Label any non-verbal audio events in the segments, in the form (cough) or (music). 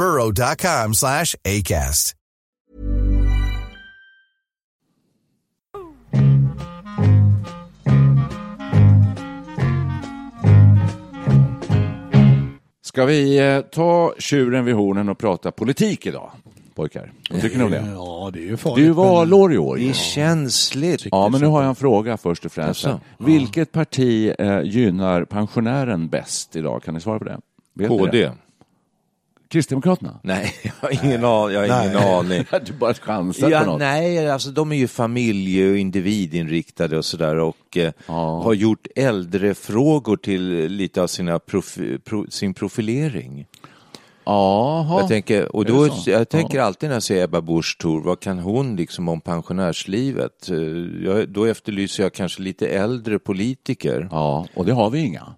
burrow.com slash ACAST. Ska vi eh, ta tjuren vid hornen och prata politik idag, pojkar? Vad tycker ni om det? Ja, det är ju Det farligt. är ju valår i år. Det är känsligt. Ja, men nu har jag en fråga först och främst. Jaså? Vilket parti eh, gynnar pensionären bäst idag? Kan ni svara på det? Vet ni det? KD? Kristdemokraterna? Nej, (laughs) jag har ingen, an, jag har ingen aning. (laughs) du bara chansar på Ja, något. nej, alltså de är ju familje och individinriktade och sådär och eh, Ja. har gjort äldrefrågor till lite av sina profi, pro, sin profilering. Jaha. Jag tänker, och då, jag tänker alltid när jag ser Ebba Busch Thor, vad kan hon liksom om pensionärslivet? Eh, Jag, då efterlyser jag kanske lite äldre politiker. Ja, och det har vi inga.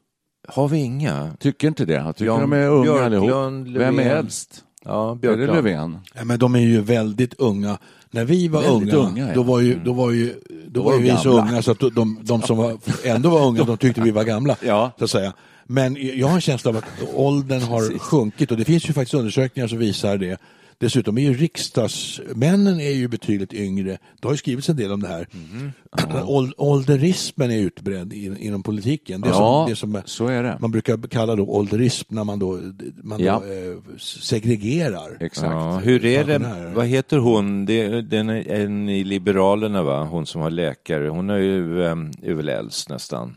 Har vi inga? Tycker inte det? Jag tycker Jan de är unga Björklund, allihop. Vem är Löfven. äldst? Ja, Är det. Löfven? Ja, men de är ju väldigt unga. När vi var unga, unga, ja. då var ju, då var ju, då var var ju vi de så unga så att de, de som var, ändå var unga, de tyckte vi var gamla. Ja. Så att säga. Men jag har en känsla av att åldern har sjunkit och det finns ju faktiskt undersökningar som visar det. Dessutom är ju riksdagsmännen är ju betydligt yngre. Det har ju skrivits en del om det här. Mhm. (clears throat) Ål- Ålderismen är utbredd in, inom politiken. Det, Ja, som, det som så är det. man brukar kalla då ålderism när man då, man Ja. då eh, segregerar. Exakt. Ja, hur är det, vad heter hon, det, den är en i Liberalerna va, hon som har läkare, hon är ju um, väl äldst nästan.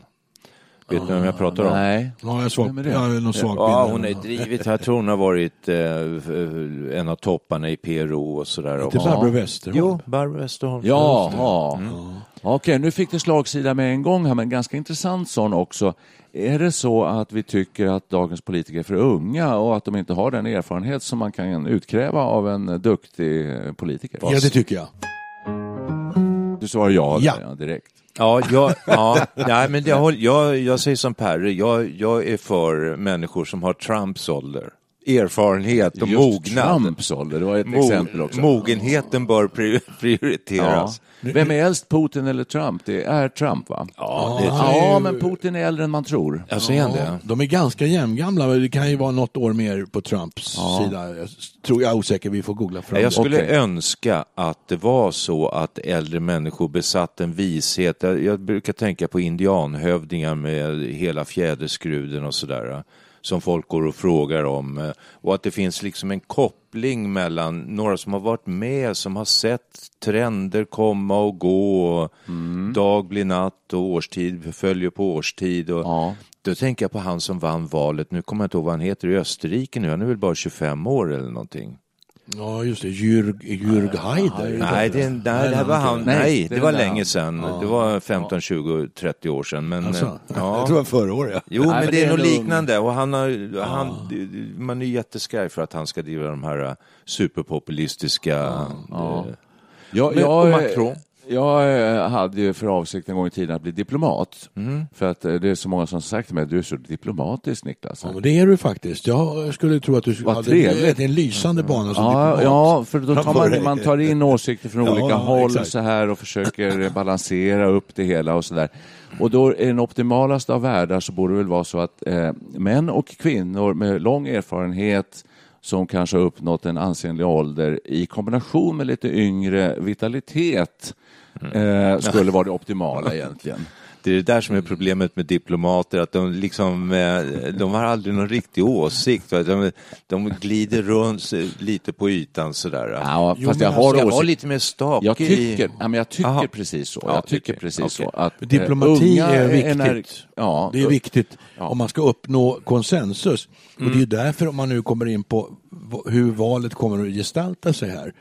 Vet ni vem jag pratar om? Nej. Ja, jag det? jag har någon svag Ja, hon är drivit, jag tror hon har varit eh, en av topparna i PRO och sådär. Inte Barbro Westerholm. Jo, Barbro Westerholm. Jaha. Mm. Okej, nu fick det slagsida med en gång här, men ganska intressant sån också. Är det så att vi tycker att dagens politiker är för unga och att de inte har den erfarenhet som man kan utkräva av en duktig politiker? Ja, det tycker jag. Du svarar ja, Ja. ja direkt. Ja, jag, ja nej, men jag, jag, jag säger som Perre, jag, jag är för människor som har Trumps ålder. Erfarenhet och Just mognad. Trumps ålder, det var ett Mo- exempel också. Mogenheten bör pri- (laughs) Ja. prioriteras. Vem är äldst, Putin eller Trump? Det är Trump, va? Ja, det är Ja, men Putin är äldre än man tror. jag säger han det. De är ganska jämngamla, men det kan ju vara något år mer på Trumps sida. Jag tror jag är osäker, vi får googla fram Jag skulle Okej. önska att det var så att äldre människor besatt en vishet. Jag, jag brukar tänka på indianhövdingar med hela fjäderskruden och sådär. Som folk går och frågar om. eh, Och att det finns liksom en koppling mellan några som har varit med, som har sett trender komma och gå. Och Dag blir natt och årstid följer på årstid. Och Ja. Då tänker jag på han som vann valet, nu kommer jag inte ihåg vad han heter i Österrike nu, han är väl bara 25 år eller någonting. Ja, just det. Jürg, Jürg Haider. Nej, det, nej, det var han. Nej, Nej, det var länge sedan. Det var 15, 20, 30 år sedan. Men, Alltså, eh, Jag ja. tror det var förra året. Ja. Jo, Nej, men men det är är nog nog- liknande. Och han har, han, man är jätteskraj för att han ska driva de här eh, superpopulistiska... eh, Jag, Men- jag, och Macron? Jag eh, hade ju för avsikt en gång i tiden att bli diplomat. Mm. För att eh, det är så många som sagt till mig, du är så diplomatisk Niklas. Ja, det är du faktiskt. Jag skulle tro att du Vad hade trevligt. en lysande bana som Ja, diplomat. ja, för då tar man, man tar in åsikter från Ja, olika håll exakt. så här och försöker balansera upp det hela och så där. Och då i den optimalaste av världar så borde det väl vara så att eh, män och kvinnor med lång erfarenhet som kanske har uppnått en ansenlig ålder i kombination med lite yngre vitalitet. Eh, skulle vara det optimala egentligen. Det är det där som är problemet med diplomater, att de liksom, eh, de har aldrig någon riktig åsikt. De, de glider runt lite på ytan sådär. Ja, fast jag har Ska vara lite mer stakig. Jag tycker, ja, men jag tycker Aha. precis så. Ja, Jag tycker okej, precis okej. så. Att, eh, Diplomati är viktigt. ener- ja, Det är viktigt Ja. om man ska uppnå konsensus. Och Mm. det är ju därför om man nu kommer in på hur valet kommer att gestalta sig här.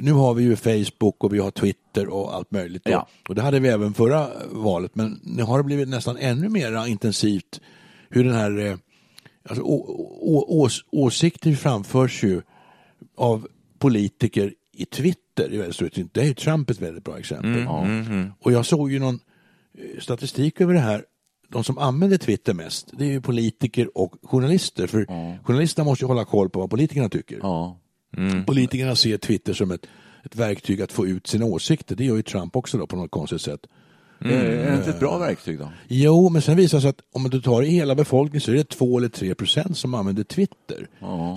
Nu har vi ju Facebook och vi har Twitter och allt möjligt. Ja. Och det hade vi även förra valet. Men nu har det blivit nästan ännu mer intensivt hur den här eh, alltså, ås, åsikter framförs ju av politiker i Twitter i väldigt stor utsträckning. Det är ju Trump ett väldigt bra exempel. Och jag såg ju någon eh, statistik över det här. De som använder Twitter mest, det är ju politiker och journalister. För journalisterna måste ju hålla koll på vad politikerna tycker. Ja. Politikerna ser Twitter som ett, ett verktyg att få ut sina åsikter. Det gör ju Trump också då på något konstigt sätt. Eh, Är det inte ett bra verktyg då? Jo, men sen visar det sig att om du tar i hela befolkningen så är det två eller tre procent som använder Twitter.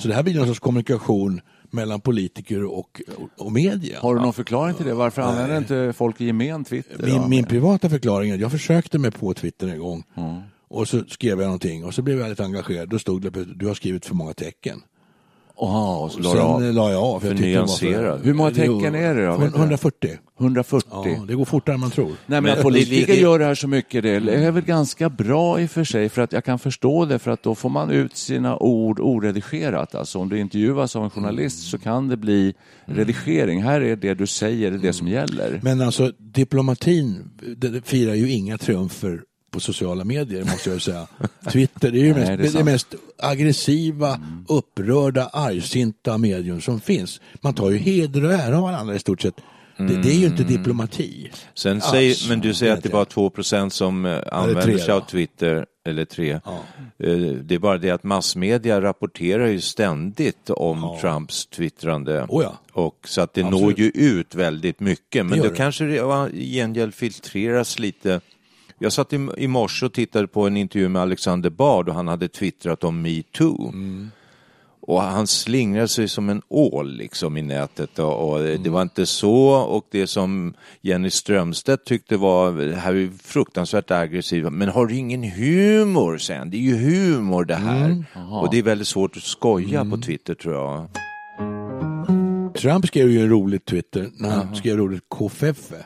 Så det här blir någon sorts kommunikation mellan politiker och, och, media. Har du någon förklaring till det? Varför använder inte folk i gemen Twitter? Min, min privata förklaring är att jag försökte mig på Twitter en gång och så skrev jag någonting och så blev jag lite engagerad. Då stod det att du har skrivit för många tecken. Aha, och så la Sen du av. eh, la jag av. För jag det var nyanserad. Hur många tecken är det då? Vet du? 140. 140? Ja, det går fortare än man tror. Nej, men, Men att politiker gör det här så mycket, det är väl ganska bra i och för sig, för att jag kan förstå det, för att då får man ut sina ord oredigerat. Alltså om du intervjuas av en journalist så kan det bli redigering. Här är det du säger, det, är det som gäller. Men alltså diplomatin firar ju inga triumfer på sociala medier måste jag säga. (laughs) Twitter är ju Nej, mest, det är det, mest aggressiva, upprörda, argsinta medium som finns. Man tar ju heder och ära av varandra i stort sett. Det, det är ju inte diplomati. Sen säger, men du säger att det är egentligen. bara 2 procent som eh, använder sig av. Twitter, eller tre. Eh, Det är bara det att massmedia rapporterar ju ständigt om Trumps twittrande. Oh ja. Och så att det Absolut. når ju ut väldigt mycket. Men då det. kanske det va, i gengäld filtreras lite. Jag satt i, i morse och tittade på en intervju med Alexander Bard och han hade twittrat om metoo. Mm. Och han slingrade sig som en ål liksom i nätet och, och Mm. det var inte så och det som Jenny Strömstedt tyckte var, det här är fruktansvärt aggressivt, men har du ingen humor sen? Det är ju humor det här. Mm. Och det är väldigt svårt att skoja på Twitter tror jag. Trump skrev ju en rolig Twitter när han skrev ordet kofeffe.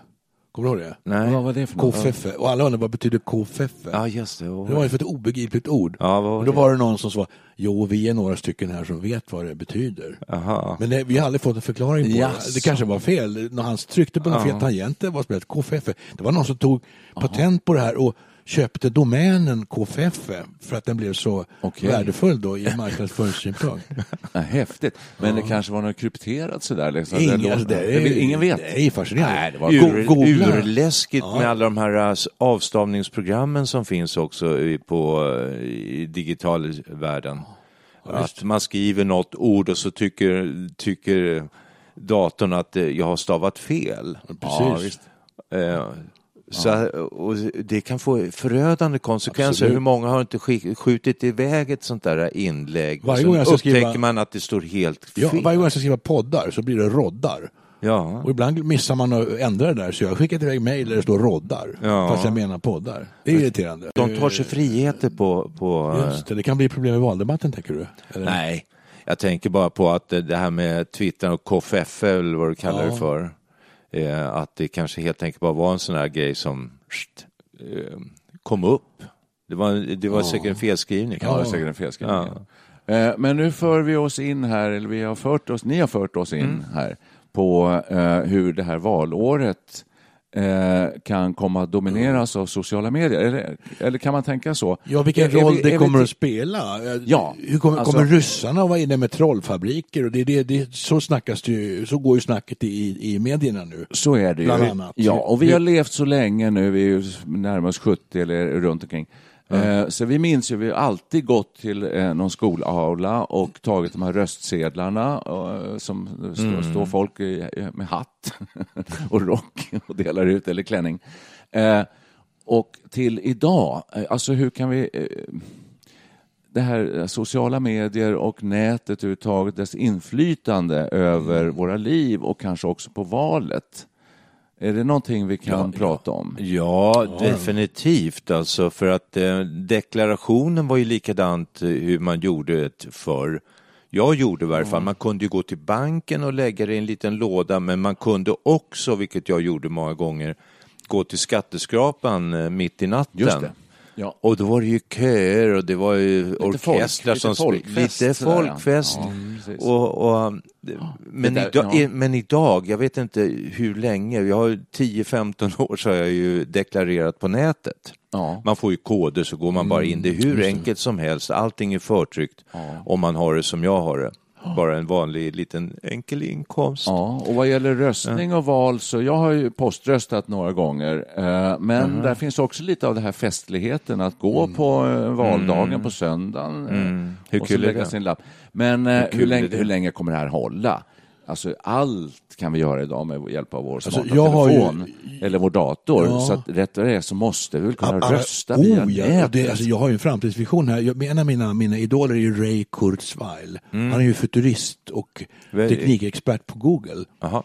Kommer du ihåg det? Nej. Vad var det för något? Kofeffe. Och alla undrar vad betyder kofeffe? Ja, just det. Det var ju för ett obegripligt ord. Ja, vad var och då det? var det någon som sa, jo vi är några stycken här som vet vad det betyder. Aha. Men det, vi har aldrig fått en förklaring på Jaså. det. Det kanske var fel. När han tryckte på någon fel tangent, det var spelat KFF. Det var någon som tog patent på det här och köpte domänen KFF för att den blev så Okej. värdefull då i marknadsföringssynpunkt. (laughs) Ja, häftigt. Men det kanske var något krypterat sådär? Liksom. Det Ingen, alltså, det är, Ingen vet? Det är fascinerande. Nej, det var Ur, urläskigt med alla de här äh, avstavningsprogrammen som finns också i, på, äh, i digitalvärlden. att man skriver något ord och så tycker, tycker datorn att eh, jag har stavat fel. Precis. Eh, Så, och det kan få förödande konsekvenser. Absolut. Hur många har inte sk- skjutit iväg ett sånt där inlägg? Varje gång jag ska upptäcker skriva- man att det står helt Ja, fel. varje gång jag ska skriva poddar så blir det roddar. Ja. Och ibland missar man att ändra det där så jag har skickat iväg mejl där det står roddar. Ja. Fast jag menar poddar. Det är irriterande. De tar sig friheter på... på Just det, det kan bli problem i valdebatten tänker du? Eller? Nej, jag tänker bara på att det här med Twitter och KFF eller vad du kallar det för. Eh, att det kanske helt enkelt bara var en sån här grej som sht, eh, kom upp. Det var, det var säkert en felskrivning. Det var säkert en felskrivning. Eh, Men nu för vi oss in här, eller vi har fört oss, ni har fört oss in Mm. här på eh, hur det här valåret kan komma att domineras av sociala medier. Eller, eller kan man tänka så? Ja, vilken roll vi- det vi kommer till- att spela. Eh, Ja, Hur kommer, alltså- kommer ryssarna att vara inne med trollfabriker? Och det, det, det, så, snackas det ju, så går ju snacket i, i medierna nu. Så är det ju. Ja, och vi har levt så länge nu, vi är ju närmast 70 eller runt omkring. Eh, Så vi minns ju, vi har alltid gått till eh, någon skolaula och tagit de här röstsedlarna eh, som står, står folk med hatt (laughs) och rock och delar ut, eller klänning. Och till idag, alltså hur kan vi... det här sociala medier och nätet överhuvudtaget, dess inflytande över våra liv och kanske också på valet. Är det någonting vi kan prata om? Ja, definitivt alltså för att eh, deklarationen var ju likadant eh, hur man gjorde det förr. Jag gjorde i varje fall, man kunde ju gå till banken och lägga det i en liten låda men man kunde också, vilket jag gjorde många gånger, gå till skatteskrapan eh, mitt i natten. Ja. Och då var det ju köer och det var ju orkestrar folk- som spelade. Lite folkfest. Ja, precis. och, och, men, där- idag, ja. men idag, jag vet inte hur länge, jag har 10-15 (laughs) år så har jag ju deklarerat på nätet. Ja. Man får ju koder så går man bara in. Det är hur enkelt som helst, allting är förtryckt om man har det som jag har det. Bara en vanlig liten enkel inkomst. Ja, och vad gäller röstning och val så jag har ju poströstat några gånger. eh, Men där finns också lite av det här festligheten att gå på eh, valdagen på söndagen eh, Hur och så lägga sin lapp. Men hur, är länge, hur länge kommer det här hålla? Alltså allt kan vi göra idag med hjälp av vår smarta jag har ju- telefon eller vår dator. Ja. Så att rätt vad det är så måste vi väl kunna Ah, rösta via oh, ja, nätet. det, alltså, jag har ju en framtidsvision här. Jag, en av mina, mina idoler är ju Ray Kurzweil. Han är ju futurist och teknikexpert på Google. Jaha.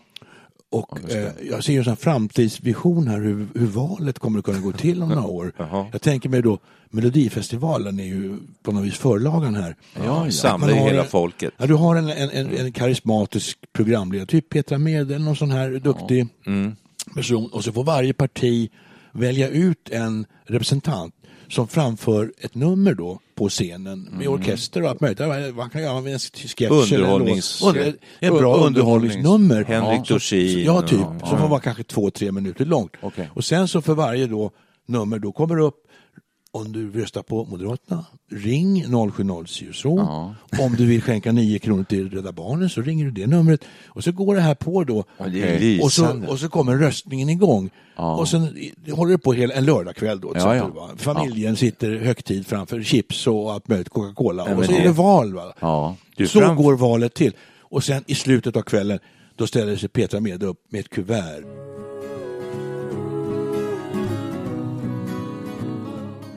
Och eh, jag ser ju en framtidsvision här hur, hur valet kommer att kunna gå till om några (laughs) år. Jaha. Jag tänker mig då, Melodifestivalen är ju på något vis förlagan här. Ja, Samla Man har hela en- folket. Ja, du har en, en, en, en karismatisk programledare, typ Petra Mede eller någon sån här duktig person. Och så får varje parti välja ut en representant som framför ett nummer då på scenen med orkester och allt möjligt. Ja, Man kan göra en sketch eller en Underhållnings- låt. Ett bra Underhållnings- underhållningsnummer. Henrik Ja, Dorsin Ja, typ. och- Som vara kanske två, tre minuter långt. Okej. Och sen så för varje då nummer då kommer det upp om du röstar på Moderaterna, ring 0700 så. Om du vill skänka 9 kronor till Rädda Barnen så ringer du det numret. Och så går det här på då. det är och, så, och så kommer röstningen igång. Och sen håller det på hela, en lördagkväll då. Ja, ja. va? Familjen sitter högtid framför chips och allt möjligt, Coca-Cola. och så är det- det val. Va? Ja. Du så går valet till. Och sen i slutet av kvällen då ställer sig Petra Mede upp med ett kuvert.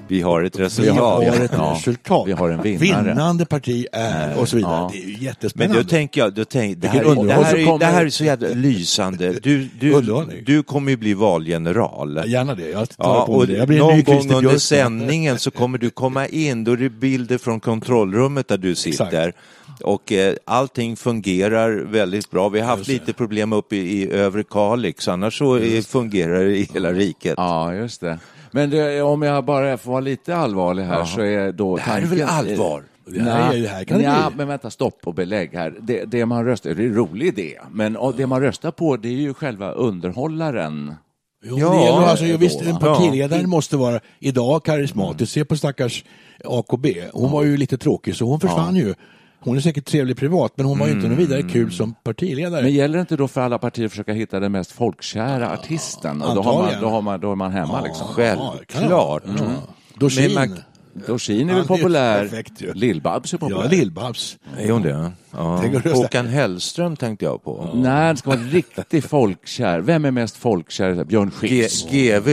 Vi har ett Vi resultat. har ett Ja, resultat. vi har en vinnare. Vinnande parti är och så vidare. Ja. Det är ju Men jättespännande. då tänker jag, då tänk, det, här, är- det, här är, det här är så jävla lysande. Du, du, du kommer ju bli valgeneral. Gärna det. Jag tar Ja, på och det. Jag blir en någon gång under sändningen så kommer du komma in, då är det bilder från kontrollrummet där du sitter. Och eh, allting fungerar väldigt bra. Vi har haft lite problem uppe i, i övre Kalix, annars så fungerar det i hela riket. Ja, just det. Men det, om jag bara får vara lite allvarlig här så är då Det här är väl allvar? Det här är- det här kan det ja, bli. men vänta, stopp och belägg här. Det, det man röstar, det är en rolig idé, men och det man röstar på det är ju själva underhållaren. Jo, Ja, det alltså, då, visst, en partiledare måste vara idag karismatisk. Se på stackars AKB. Hon var ju lite tråkig så hon försvann ju. Hon är säkert trevlig privat men hon var ju inte någon vidare kul som partiledare. Men gäller det inte då för alla partier att försöka hitta den mest folkkära artisten? Och då, har man, då, har man, då är man hemma liksom. Självklart. Dorsin. Men man- Dorsin är Ja, väl populär? Lill-Babs är populär? Ja, Lill-Babs. Är hon det? Ja. Håkan Hellström tänkte jag på. Nej, det ska vara riktigt (laughs) folkkär. Vem är mest folkkär? Björn G- Skifs. GV,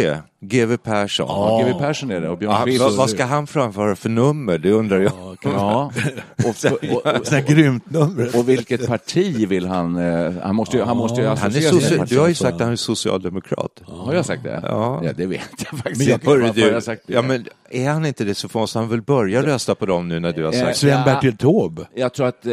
GV Persson. Ja, GW Persson är det och Björn Ja, Skifs. vad, vad ska han framföra för nummer? Det undrar jag. Ja, (laughs) och, och, och, Sånt här grymt nummer. och vilket parti vill han? eh, Han måste ju, han måste ju Han är associera sig soci- med partiet. du har ju sagt att han är socialdemokrat. Har jag sagt det? Ja. det vet jag faktiskt Men jag- inte. Hörru du, jag sagt det? ja, men är han inte det så måste han väl börja rösta på dem nu när du har Eh, sagt Sven-Bertil Taube. Jag tror att eh,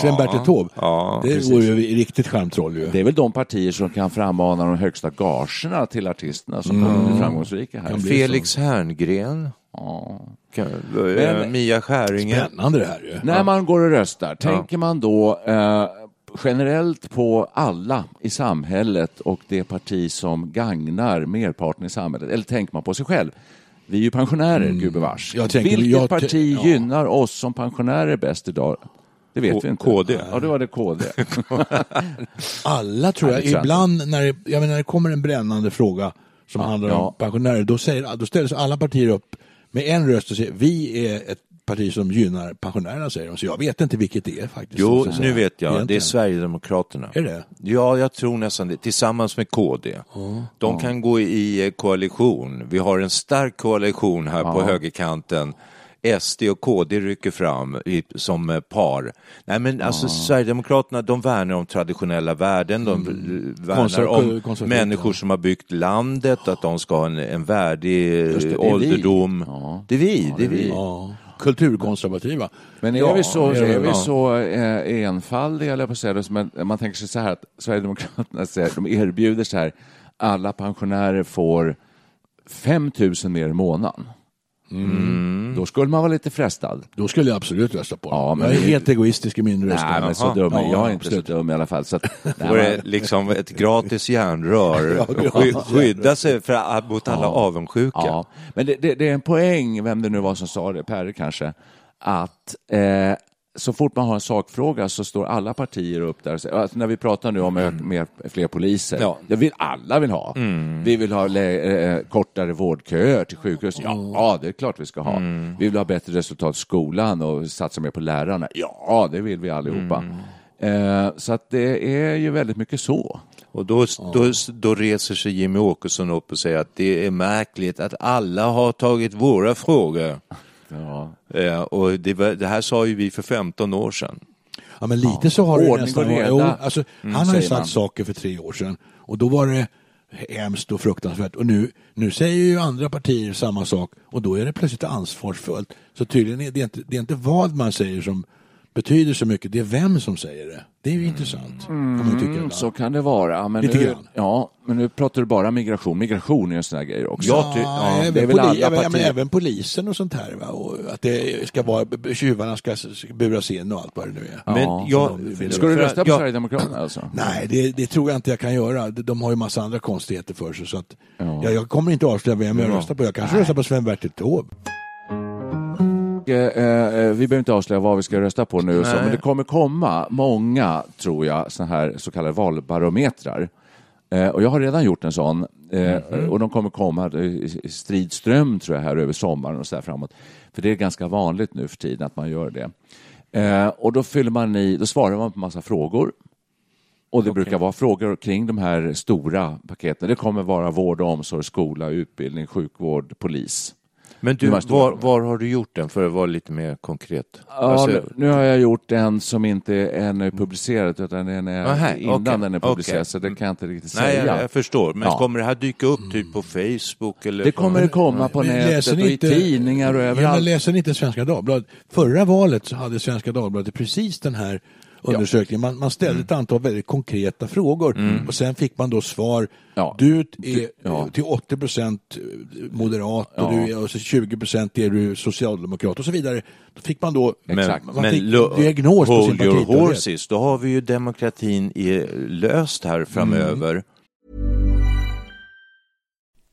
Sven-Bertil Taube. ja, det precis. vore ju riktigt charmtroll ju. det är väl de partier som kan frammana de högsta gagerna till artisterna som bli framgångsrika här. Felix Herngren, Ja. kan, Men- Mia Skäringer. Spännande det här ju. När man går och röstar, tänker man då eh, generellt på alla i samhället och det parti som gagnar merparten i samhället? Eller tänker man på sig själv? Vi är ju pensionärer, gubevars. Jag tänker- Vilket jag- parti ja. gynnar oss som pensionärer bäst idag? Det vet K- vi inte. KD. Ja, det var det KD. (laughs) (laughs) Alla tror Ja, jag, det tror jag ibland när det, jag menar, när det kommer en brännande fråga som handlar ja. om pensionärer, då, säger, då ställer sig alla partier upp med en röst och säger vi är ett parti som gynnar pensionärerna, säger de. Så jag vet inte vilket det är faktiskt. Jo, nu vet jag. Det är Egentligen. Sverigedemokraterna. Är det? Ja, jag tror nästan det. Tillsammans med KD. De kan gå i koalition. Vi har en stark koalition här på högerkanten. SD och KD rycker fram i, som eh, par. Nej men alltså Sverigedemokraterna de värnar om traditionella värden, de Mm. värnar Konser- om människor ja. som har byggt landet, att de ska ha en, en värdig Just det, det är eh, vi. ålderdom. Ja. Det är vi, det är vi. Ja. Kulturkonservativa. Men är Ja, vi så, är är vi ja. så eh, enfaldiga, eller på att säga men man tänker sig så här att Sverigedemokraterna säger, de erbjuder så här, alla pensionärer får 5 000 mer i månaden. Mm. Då skulle man vara lite frestad. Då skulle jag absolut rösta på Ja, men Jag är helt egoistisk i min röst. Nej, men så dum är Ja, jag är inte absolut. så dum i alla fall. Så att, (laughs) det liksom ett gratis järnrör, (laughs) Sky, skydda sig för, mot alla avundsjuka. Ja, men det, det, det är en poäng, vem det nu var som sa det, Per kanske, att eh, så fort man har en sakfråga så står alla partier upp där säger, alltså när vi pratar nu om ö- mer, fler poliser, Ja. det vill alla vill ha. Vi vill ha eh, kortare vårdköer till sjukhus. Ja, det är klart vi ska ha. Vi vill ha bättre resultat i skolan och satsa mer på lärarna. Ja, det vill vi allihopa. Eh, så att det är ju väldigt mycket så. Och då, då, då reser sig Jimmy Åkesson upp och säger att det är märkligt att alla har tagit våra frågor. Ja. Eh, och det, var, det här sa ju vi för 15 år sedan. Ja, men lite så har det nästan varit. Jo, alltså, han har ju sagt man. saker för tre år sedan och då var det hemskt och fruktansvärt. Och nu, nu säger ju andra partier samma sak och då är det plötsligt ansvarsfullt. Så tydligen är det inte, det är inte vad man säger som betyder så mycket, det är vem som säger det. Det är ju intressant. Kan man Mm, ibland. så kan det vara. Men Lite nu, grann. Ja, men nu pratar du bara migration. Migration är ju en sån här grej också. Ja, ty- även, det är väl poli- alla även, ja, även polisen och sånt här. Va? Och att det ska vara, tjuvarna ska buras in och allt vad det nu är. Men Ja, jag. Ska du rösta på jag- Sverigedemokraterna (clears throat) alltså? Nej, det, det tror jag inte jag kan göra. De har ju massa andra konstigheter för sig. Så att, Ja. ja. jag kommer inte avslöja vem jag Ja. röstar på. Jag kanske röstar på Sven-Bertil Taube. Eh, eh, vi behöver inte avslöja vad vi ska rösta på nu, så, men det kommer komma många, tror jag, så här så kallade valbarometrar. Eh, och jag har redan gjort en sån. Eh, Och de kommer komma i stridström, tror jag, här över sommaren och så här framåt. För det är ganska vanligt nu för tiden att man gör det. Eh, och då fyller man i, då svarar man på massa frågor. Och det brukar vara frågor kring de här stora paketen. Det kommer vara vård och omsorg, skola, utbildning, sjukvård, polis. Men du, var, var har du gjort den för att vara lite mer konkret? Ja, Alltså, nu, har jag gjort en som inte än är publicerad utan den är Aha, innan okej, den är publicerad okej. så det kan jag inte riktigt nej, säga. jag, jag förstår. Men Ja. kommer det här dyka upp typ på Facebook? Eller Det kommer komma på Men nätet läser och ni i inte- tidningar och Ja, men överallt. läser ni inte Svenska Dagbladet? Förra valet så hade Svenska Dagbladet precis den här undersökningen. Man, man ställde ett antal väldigt konkreta frågor och sen fick man då svar. Ja. Du är ja. till 80 procent moderat och, Ja. du är, och så 20 procent är du socialdemokrat och så vidare. Då fick man då Men, Exakt. Man men fick diagnos på sin partitillhörighet. då har vi ju demokratin i, löst här framöver.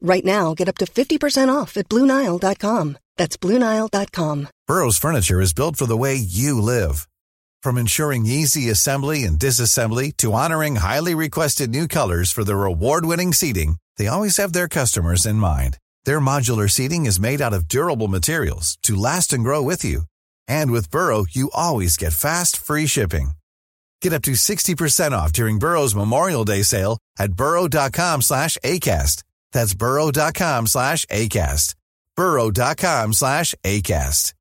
Right now, get up to 50% off at BlueNile.com. That's BlueNile.com. Burrow's furniture is built for the way you live. From ensuring easy assembly and disassembly to honoring highly requested new colors for their award-winning seating, they always have their customers in mind. Their modular seating is made out of durable materials to last and grow with you. And with Burrow, you always get fast, free shipping. Get up to 60% off during Burrow's Memorial Day sale at burrow.com slash ACAST. That's burrow.com slash ACAST. burrow.com slash ACAST.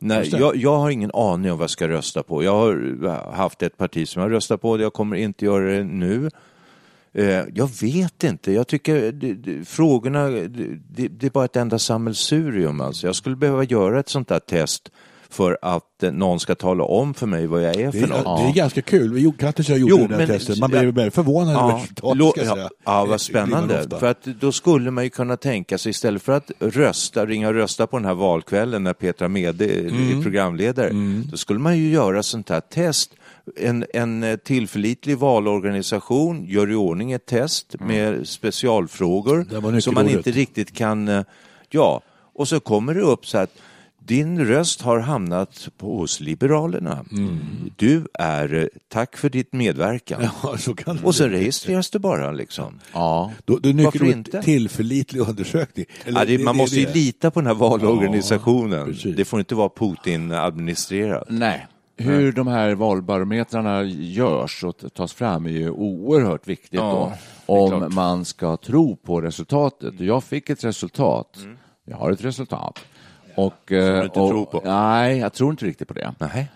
Nej, jag, jag har ingen aning om vad jag ska rösta på. Jag har haft ett parti som jag röstar på, jag kommer inte göra det nu. Eh, Jag vet inte, jag tycker det, det, frågorna, det, det är bara ett enda sammelsurium alltså. Jag skulle behöva göra ett sånt där test för att eh, någon ska tala om för mig vad jag är Det för är, något. det är ganska kul. Vi gjorde- Kattis och jag gjorde Jo, det men- testet. Man blev ja. förvånad över Ja, resultatet. ja, ja, Det blir vad spännande. För att då skulle man ju kunna tänka sig istället för att rösta, ringa och rösta på den här valkvällen när Petra Mede Mm. är programledare, då skulle man ju göra sånt här test. En, en eh, tillförlitlig valorganisation gör i ordning ett test med specialfrågor Mm. Det var som man inte riktigt kan, eh, ja, och så kommer det upp så att din röst har hamnat på, hos Liberalerna. Mm. Du är, eh, tack för ditt medverkan. Ja, så kan Och sen registreras det bara liksom. Ja. Då, då Varför inte? tillförlitlig undersökning. Eller Ja, det, man det- måste ju det- lita på den här valorganisationen. precis. det får inte vara Putin-administrerat. Nej. Hur de här valbarometrarna görs och tas fram är ju oerhört viktigt Ja, då, om man ska tro på resultatet. Jag fick ett resultat. Jag har ett resultat. Och, Mm. du eh, inte och, tror på? Nej, jag tror inte riktigt på det. Nej.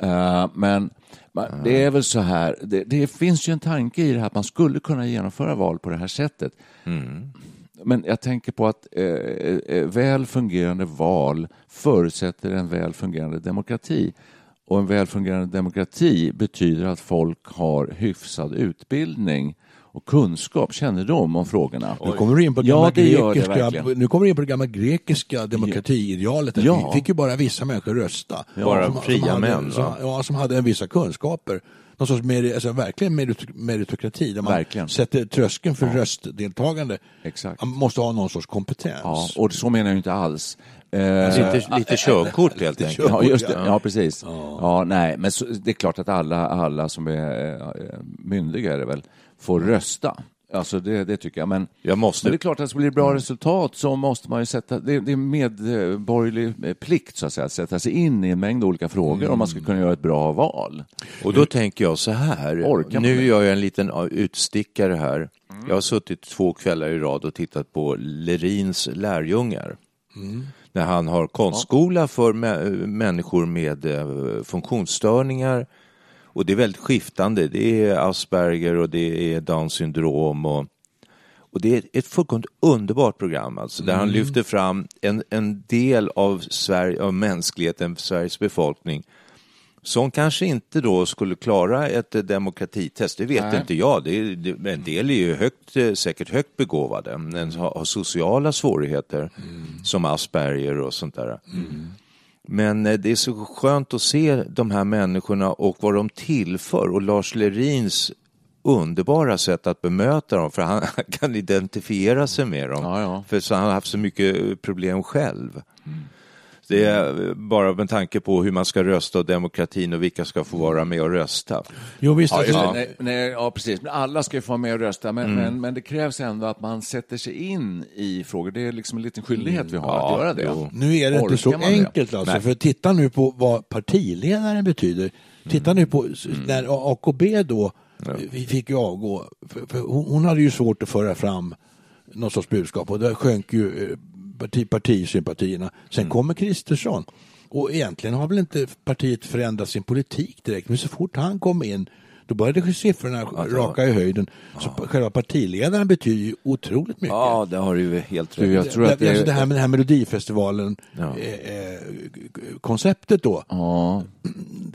Eh, men men det är väl så här, det, det finns ju en tanke i det här att man skulle kunna genomföra val på det här sättet. Men jag tänker på att eh, eh, väl fungerande val förutsätter en väl fungerande demokrati. Och en väl fungerande demokrati betyder att folk har hyfsad utbildning och kunskap, kännedom om frågorna. Nu kommer du in på det Ja, gamla det gör det grekiska, verkligen. nu kommer du in på det gamla grekiska demokratiidealet. Ja. Vi fick ju bara vissa människor rösta. Bara Som- fria som hade, män, Som, ja, som hade vissa kunskaper. Någon sorts meri, alltså, verkligen merit, meritokrati där man Verkligen. sätter tröskeln för röstdeltagande. Exakt. Man måste ha någon sorts kompetens. Ja, och så menar jag inte alls. Eh, Lite, lite körkort helt lite enkelt. Ja, just det. Ja, precis. Ja, nej, men så, det är klart att alla, alla som är eh, myndiga är det väl, får rösta. Alltså det, det tycker jag. Men, Jag måste- men det är klart att det blir bra resultat så måste man ju sätta, det, det är medborgerlig eh, plikt så att säga, att sätta sig in i en mängd olika frågor om man ska kunna göra ett bra val. Och då tänker jag så här, nu gör jag en liten utstickare här. Jag har suttit två kvällar i rad och tittat på Lerins lärjungar. När han har konstskola för mä- människor med eh, funktionsstörningar. Och det är väldigt skiftande. Det är Asperger och det är Downs syndrom och och det är ett fullkomligt underbart program alltså, där han lyfter fram en, en del av, Sverige, av mänskligheten, Sveriges befolkning, som kanske inte då skulle klara ett eh, demokratitest, det vet Nej. inte jag. Det är, det, en del är ju högt, eh, säkert högt begåvade, men har, har sociala svårigheter som Asperger och sånt där. Men eh, det är så skönt att se de här människorna och vad de tillför och Lars Lerins underbara sätt att bemöta dem för han, (laughs) han kan identifiera sig med dem. Ja, ja. För så han har haft så mycket problem själv. Det är eh, bara med tanke på hur man ska rösta och demokratin och vilka ska få vara med och rösta. Jo, visst. Ja, det. Nej, nej, ja, precis. Men alla ska ju få vara med och rösta, men, men, men det krävs ändå att man sätter sig in i frågor. Det är liksom en liten skyldighet vi har Ja, att göra det. jo. Nu är det inte så man det? enkelt alltså. Nej. För titta nu på vad partiledaren betyder. Titta nu på Mm. när AKB då vi fick ju avgå. För, för hon, hade ju svårt att föra fram någon sorts budskap och där sjönk ju eh, parti, partisympatierna. Sen Mm. kommer Kristersson. Och egentligen har väl inte partiet förändrat sin politik direkt. Men så fort han kom in då började siffrorna raka i höjden. Så själva partiledaren betyder ju otroligt mycket. Ja, det har du helt rätt jag tror att det, alltså det, här med den här Melodifestivalen Ja. eh, eh, konceptet då, Ja,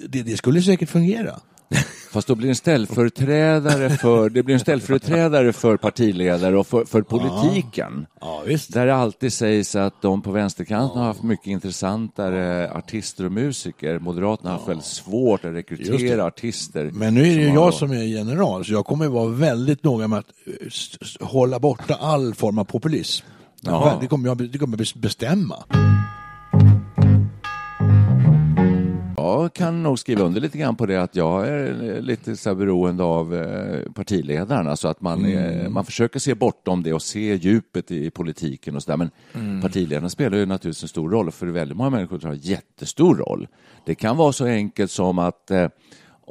det, det skulle säkert fungera. (laughs) fast då blir en ställföreträdare för, det blir en ställföreträdare för partiledare och för, för politiken. Ja, visst. Där det alltid sägs att de på vänsterkanten har haft mycket intressantare artister och musiker. Moderaterna har haft väldigt svårt att rekrytera artister. Men nu är det ju jag som är general, så jag kommer vara väldigt noga med att eh, hålla borta all form av populism. Ja. Det kommer jag det kommer bestämma. Jag kan nog skriva under lite grann på det att jag är lite så här beroende av eh, partiledarna så att man, mm. man försöker se bortom det och se djupet i politiken och så där. Men mm. partiledarna spelar ju naturligtvis en stor roll för väldigt många människor tror jag jättestor roll. Det kan vara så enkelt som att eh,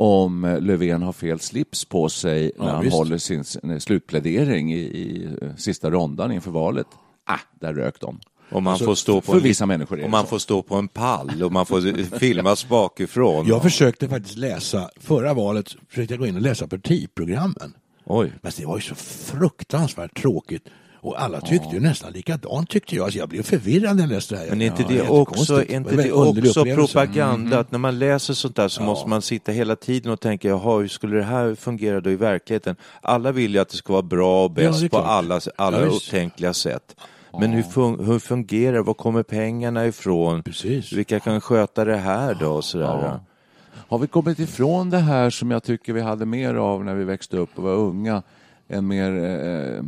om Löfven har fel slips på sig när han visst. håller sin slutplädering i, i sista rondan inför valet. Ah, där rök de. Om man, får stå på en, vissa människor om man får stå på en pall och man får (laughs) filmas bakifrån. Jag försökte faktiskt läsa, förra valet försökte jag gå in och läsa partiprogrammen. Oj. Men det var ju så fruktansvärt tråkigt. Och alla tyckte ja. ju nästan likadant tyckte jag. Alltså jag blev förvirrad när jag läste det här. Men är inte det ja, också, inte det också propaganda? Mm. Att när man läser sånt där så ja. måste man sitta hela tiden och tänka, jaha, hur skulle det här fungera då i verkligheten? Alla vill ju att det ska vara bra och bäst på alla, alla upptänkliga sätt. Men hur, fun hur fungerar Var kommer pengarna ifrån? Precis. Vilka kan sköta det här då? Och sådär. Har vi kommit ifrån det här som jag tycker vi hade mer av när vi växte upp och var unga? en mer eh,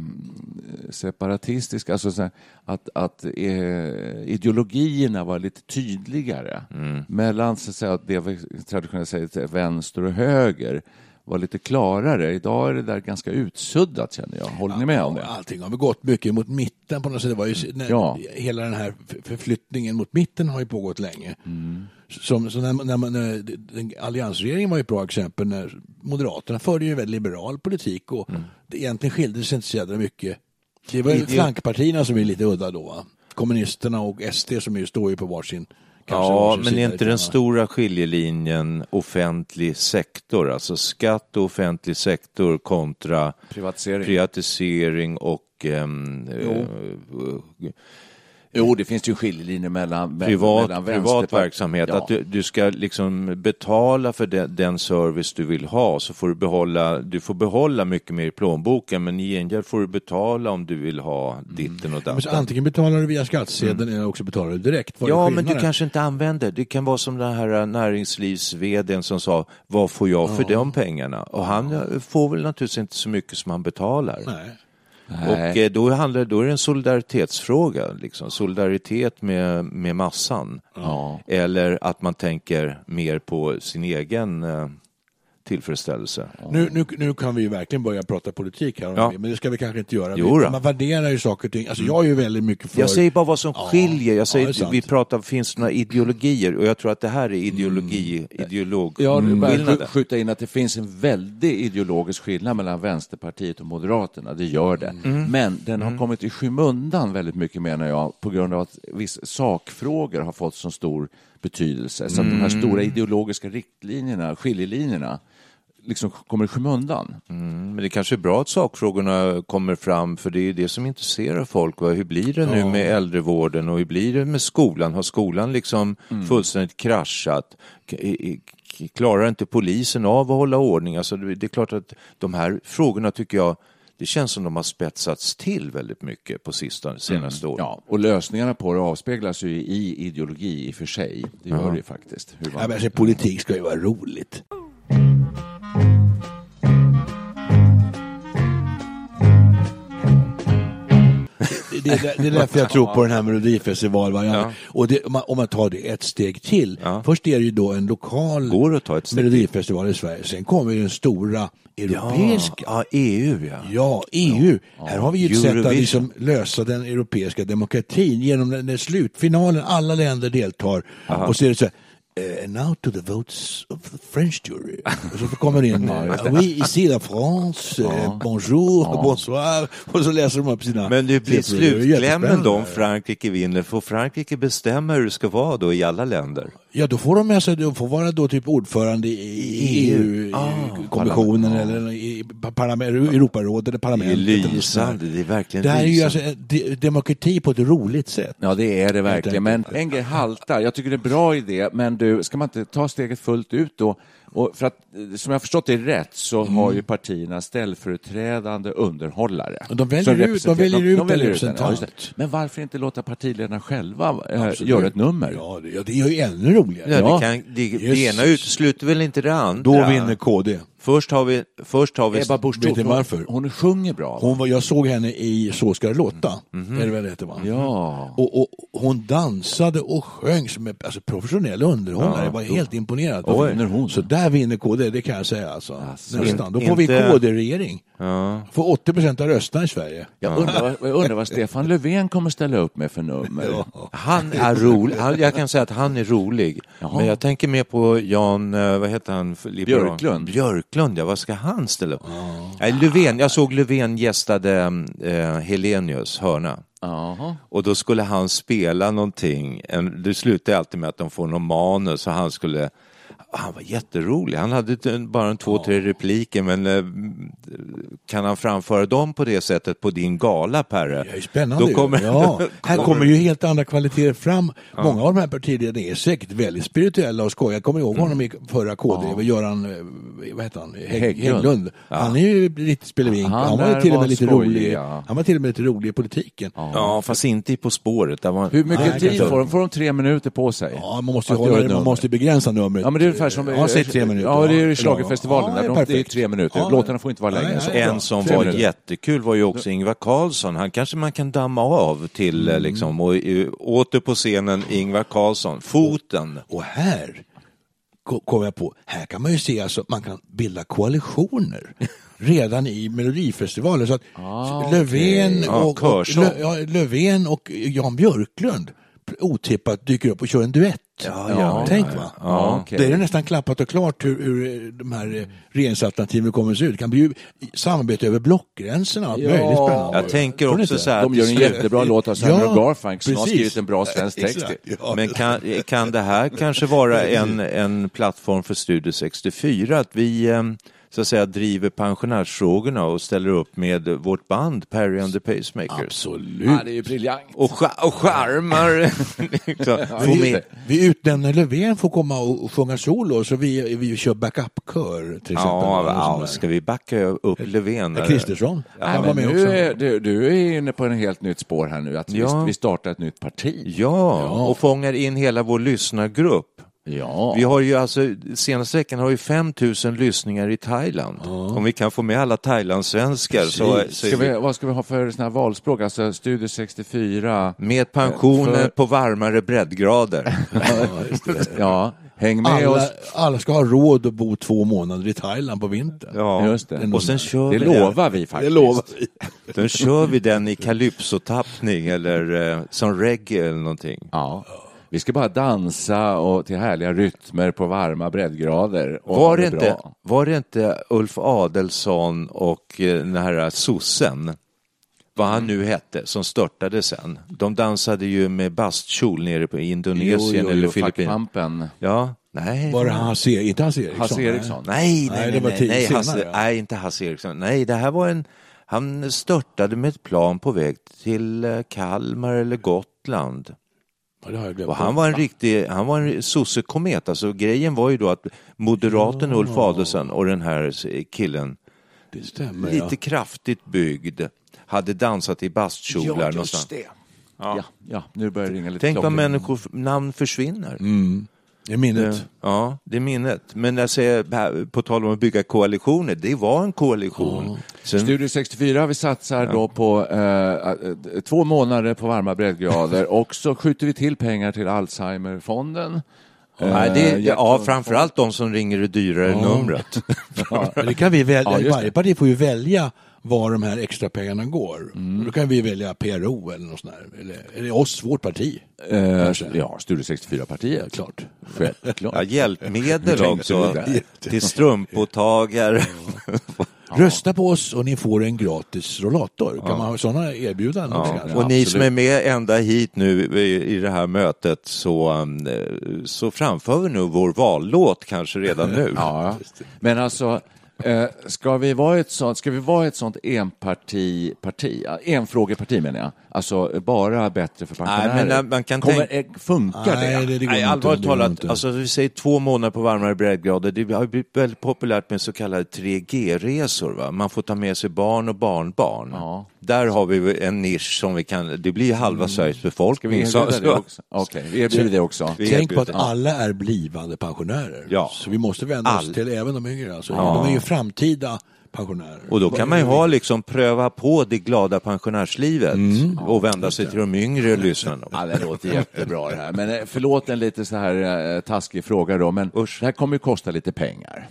separatistisk, alltså så att, att eh, ideologierna var lite tydligare mm. mellan så att säga, det vi traditionellt säger vänster och höger var lite klarare. Idag är det där ganska utsuddat känner jag. Håller ni med om det? Allting har gått mycket mot mitten på något sätt. Det var ju, när, ja. Hela den här förflyttningen mot mitten har ju pågått länge. Mm. Som, så när, när, man, när alliansregeringen var ett bra exempel när Moderaterna förde ju en väldigt liberal politik och mm. det egentligen skilde sig inte så jävla mycket. Det var ju flankpartierna som är lite udda då. Va? Kommunisterna och SD som ju står ju på varsin ja, men är inte den stora skiljelinjen offentlig sektor, alltså skatt och offentlig sektor kontra privatisering, privatisering och um, Jo, det finns ju skiljelinjer mellan, privat, mellan privat verksamhet. Ja. Att du, du, ska liksom betala för den, den, service du vill ha så får du behålla, du får behålla mycket mer i plånboken men i gengäld får du betala om du vill ha ditten och datten. antingen betalar du via skattsedeln mm. eller också betalar du direkt. ja, men du kanske inte använder. Det kan vara som den här näringslivs som sa, vad får jag för ja. de pengarna? Och han får väl naturligtvis inte så mycket som han betalar. Nej. Och eh, då, handlar, då är det en solidaritetsfråga, liksom. solidaritet med, med massan. Ja. Eller att man tänker mer på sin egen eh, tillfredsställelse. Nu, nu, nu kan vi ju verkligen börja prata politik här, ja. men det ska vi kanske inte göra. Jo, man värderar ju saker och ting. Alltså, jag är ju väldigt mycket för... Jag säger bara vad som skiljer. Jag säger, ja, vi pratar, finns det några ideologier? Och jag tror att det här är ideologi, mm. ideolog. Jag vill skjuta in att det finns en väldig ideologisk skillnad mellan Vänsterpartiet och Moderaterna. Det gör det. Mm. Men den har mm. kommit i skymundan väldigt mycket menar jag, på grund av att vissa sakfrågor har fått så stor betydelse. Så att de här mm. stora ideologiska riktlinjerna, skiljelinjerna, liksom kommer i skymundan. Mm, men det kanske är bra att sakfrågorna kommer fram för det är det som intresserar folk. Va? Hur blir det nu ja. med äldrevården och hur blir det med skolan? Har skolan liksom mm. fullständigt kraschat? Klarar inte polisen av att hålla ordning? Alltså det är klart att de här frågorna tycker jag det känns som de har spetsats till väldigt mycket på sistone, senaste mm. åren. Ja, och lösningarna på det avspeglas ju i ideologi i och för sig. Det gör ja. det ju faktiskt. Hur man... ja, men alltså, politik ska ju vara roligt. Det, är, det är därför jag tror på den här Melodifestival. Ja. Och det, om, man, tar det ett steg till. Ja. Först är det ju då en lokal Melodifestival i Sverige. Sen kommer den stora europeiska. Ja, EU ja. Ja, EU. Här har vi ju ett sätt att liksom lösa den europeiska demokratin genom den, den slutfinalen. Alla länder deltar. Aha. Och så är det så här, Uh, now to the votes of the French jury. Och så kommer det in, uh, oui, ici la France, uh, (laughs) bonjour, bonsoir. Och så läser de upp sina... Men det blir slutklämmen då om Frankrike vinner. Får Frankrike bestämma hur det ska vara då i alla länder? Ja, då får de med sig, de får vara då typ ordförande i EU-kommissionen ah, eller i Europarådet eller parlamentet. Det är lysande, det är verkligen Det här är ju alltså demokrati på ett roligt sätt. Ja, det är det verkligen. Men en grej haltar. Jag tycker det är en bra idé, men du, ska man inte ta steget fullt ut då och för att, som jag förstått det rätt så mm. har ju partierna ställföreträdande underhållare. De väljer ut, de väljer ut de väljer en representant. Ja, Men varför inte låta partiledarna själva äh, göra ett nummer? Ja, det, ja, det är ju ännu roligare. Ja, det, kan, det, det ena utesluter väl inte det andra? Då vinner KD. Först har vi... Först har vi Ebba Busch Vet ni Thor, varför? Hon, hon sjunger bra. Hon var, jag såg henne i Så ska det låta. Är det väl det heter va? Ja. Och, och hon dansade och sjöng som en alltså, professionell underhållare. Jag var helt imponerad. Oj. Vinner hon? Så där vinner KD, det kan jag säga. Alltså. Nästan. In- Då får vi KD-regering. Ja. Får 80 procent av rösterna i Sverige. Jag undrar, vad- jag undrar vad Stefan Löfven kommer ställa upp med för nummer. Han är rolig. Jag kan säga att han är rolig. Jaha. Men jag tänker mer på Jan, eh, vad heter han? liberal? Björklund. Björklund, ja. Vad ska han ställa upp? Nej, Löfven, jag såg Löfven gästade eh, Helenius hörna. Jaha. Och då skulle han spela någonting. Det slutar alltid med att de får någon manus och han skulle han var jätterolig. Han hade bara en två, tre repliker men eh, kan han framföra dem på det sättet på din gala, Perre? Det är ju spännande. Då kommer, ja. Här (laughs) kommer ju helt andra kvaliteter fram. Många av de här partiledarna är säkert väldigt spirituella och skojiga. Jag kommer ihåg honom i förra KD, ja. Göran, eh, vad heter han, Hägg, Hägglund. Han är ju lite spelevink. Han Han, var till och med lite skojig, rolig. ja. Han var till och med lite rolig i politiken. Ja. Ja, fast inte i På spåret. Var... Hur mycket Nej, tid får de? Får de tre minuter på sig? man måste, hålla, man måste begränsa numret. Ja, men det är ungefär som... Ja, säg tre minuter. Ja, det är schlagerfestivalen. Ja, det är De- tre minuter. Ja. Låtarna får inte vara längre så. nej. En som Tre var minuter. jättekul var ju också Ingvar Carlsson. Han kanske man kan damma av till Mm. eh, liksom. Och eh, åter på scenen Ingvar Carlsson. Foten. Och här ko- kom jag på, här kan man ju se alltså man kan bilda koalitioner (laughs) redan i Melodifestivalen. Så att Ah, Löfven. Ja, och, ja, Löfven och Jan Björklund otippat dyker upp och kör en duett. ja, Tänk ja, va? Ja, okej. Det är nästan klappat och klart hur, hur de här eh, regeringsalternativen kommer att se ut. Det kan bli ju samarbete över blockgränserna. Allt Ja. möjligt spännande. Jag tänker också så här. De gör en jättebra låt av Simon Ja, och Garfunkel som har skrivit en bra svensk text. Men kan, kan det här kanske vara en, en plattform för Studio 64? Att vi eh, så att säga driver pensionärsfrågorna och ställer upp med vårt band Perry and the Pacemakers. Absolut. Ja, det är ju briljant. Och, och charmar. Vi, (laughs) med. vi utnämner Löfven får komma och sjunga solo så vi, vi kör backup-kör till exempel. Ja, ja, ska vi backa upp Löfven? Kristersson. Nej, Han var med nu också. är, du, du är inne på en helt nytt spår här nu, att Ja. vi, vi startar ett nytt parti. Ja, och fångar in hela vår lyssnargrupp. Ja. Vi har ju alltså, senaste veckan har vi 5 000 lyssningar i Thailand. Om vi kan få med alla thailandssvenskar så, så Ska vi, vi, vad ska vi ha för såna här valspråk? Alltså Studio 64. med pensioner För- på varmare breddgrader. (laughs) (laughs) Ja, häng med Alla, oss. alla ska ha råd att bo två månader i Thailand på vintern. Ja, Just det. och sen kör Det vi lovar vi faktiskt. Det lovar vi. Den kör vi den i calypsotappning eller eh, som reggae eller någonting. Ja. Vi ska bara dansa och till härliga rytmer på varma breddgrader. Och Var ha det, inte, bra. var det inte Ulf Adelsson och eh, den här sossen, vad han nu hette, som störtade sen? De dansade ju med bastkjol nere på Indonesien eller Filippinerna. Ja, nej. Var det Hasse, inte Hasse Eriksson? Hasse Eriksson. Nej, nej, Nej, nej, det var nej, tid nej, senare, Hasse, ja. nej, inte Hasse Eriksson. Nej, det här var en, han störtade med ett plan på väg till eh, Kalmar eller Gotland. Och han var en riktig, han var en sossekomet. Alltså grejen var ju då att moderaten Ulf Adelsohn och den här killen, Det stämmer, lite ja. kraftigt byggd, hade dansat i bastkjolar någonstans. det. Ja. Ja, nu börjar det ringa lite Tänk vad människor namn försvinner. Det är minnet. Ja, det är minnet. Men jag säger, på tal om att bygga koalitioner, det var en koalition. Sen, Studio 64, vi satsar då på eh, eh, två månader på varma breddgrader (laughs) och så skjuter vi till pengar till Alzheimerfonden. nej, det, Eh, ja, framförallt de som ringer det dyrare numret. (laughs) Men det kan vi välja, Ja, varje det. parti får ju välja var de här extra pengarna går. Mm. Då kan vi välja PRO eller något sånt där. Eller, eller oss, vårt parti. Eh, ja, Studio 64-partiet. Klart. Självklart. (laughs) Ja, hjälpmedel också till strumpåtagare. Rösta på oss och ni får en gratis rollator. Kan man ha sådana erbjudanden också kanske? Och ni absolut. som är med ända hit nu i i det här mötet så, um, eh, så framför vi nu vår vallåt kanske redan (laughs) nu. Ja, men alltså, eh, ska, vi vara ett sånt, ska vi vara ett sånt enparti, parti, ja, enfrågeparti menar jag, alltså bara bättre för pensionärer? men när man kan Kommer, tänka- eh, funkar Nej, det? det, Nej, allvarligt talat, alltså vi säger två månader på varmare breddgrader. Det har blivit väldigt populärt med så kallade 3G-resor. Va? Man får ta med sig barn och barnbarn. Ja. Där har vi en nisch som vi kan, det blir halva Sveriges Ska vi befolkning. erbjuda Så- det också? Okej, vi erbjuder det också. Vi Tänk på att erbjuder. alla är blivande pensionärer. Ja. Så vi måste vända oss All. till även de yngre. Alltså. De är ju framtida pensionärer. Och då kan man ju ha liksom pröva på det glada pensionärslivet Mm. och vända sig till de yngre lyssnarna. Ja, det låter jättebra det här. Men eh, förlåt en lite så här eh, taskig fråga då, men Usch. det här kommer ju kosta lite pengar.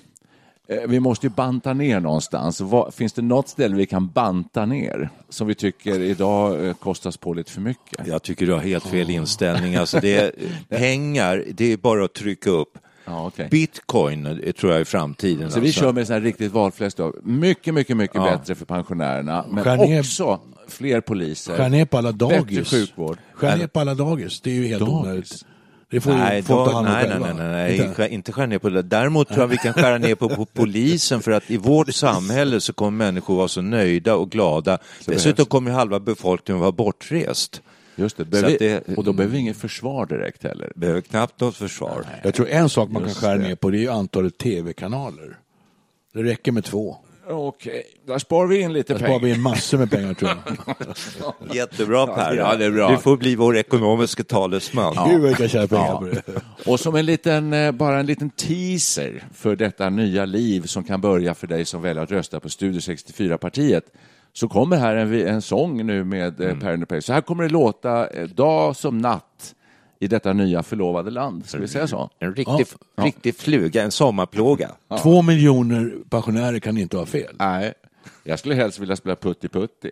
Eh, Vi måste ju banta ner någonstans. Finns det något ställe vi kan banta ner som vi tycker idag kostas på lite för mycket? Jag tycker du har helt fel inställning. Alltså det är, (laughs) pengar, det är bara att trycka upp. Ja, okej. Bitcoin eh, tror jag är framtiden. Så vi alltså. kör med sån här riktigt valfläsk då. Mycket, mycket, mycket Ja. bättre för pensionärerna. Men Skär ner- också fler poliser. Skär ner på alla Bättre dagis. sjukvård. Skär ner på alla dagis. Det är ju helt onödigt. Det får Nej, ju folk ta då, hand om nej, nej, själva. nej, nej, nej, Inte? inte, skära ner på det. Däremot tror jag vi kan skära ner på, på polisen för att i vårt samhälle så kommer människor vara så nöjda och glada. Dessutom behövs. kommer halva befolkningen vara bortrest. Just det. Behöver, det- Och då behöver vi inget försvar direkt heller. Behöver knappt något försvar. Jag tror en sak man kan Just skära det. ner på det är ju antalet tv-kanaler. Det räcker med två. Okej, där sparar vi in lite Där sparar vi pengar. in massor med pengar tror jag. (laughs) Jättebra Per. Ja, det är bra. Du får bli vår ekonomiska talesman. Gud vad jag kan tjäna pengar Ja. på det. (laughs) Och som en liten, eh, bara en liten teaser för detta nya liv som kan börja för dig som väljer att rösta på Studio 64-partiet så kommer här en, en sång nu med Mm. eh, Per Underpay. Så här kommer det låta eh, dag som natt i detta nya förlovade land. Ska vi säga så? En riktig, riktig fluga, en sommarplåga. Två miljoner pensionärer kan inte ha fel. Nej, jag skulle helst vilja spela Putti Putti.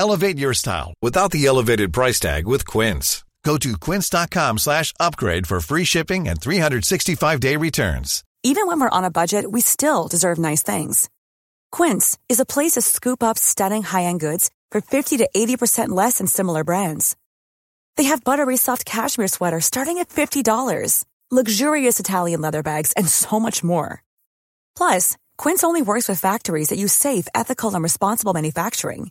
Elevate your style without the elevated price tag with Quince. Go to quince.com slash upgrade for free shipping and 365-day returns. Even when we're on a budget, we still deserve nice things. Quince is a place to scoop up stunning high-end goods for 50 to 80% less than similar brands. They have buttery soft cashmere sweaters starting at $50, luxurious Italian leather bags, and so much more. Plus, Quince only works with factories that use safe, ethical, and responsible manufacturing.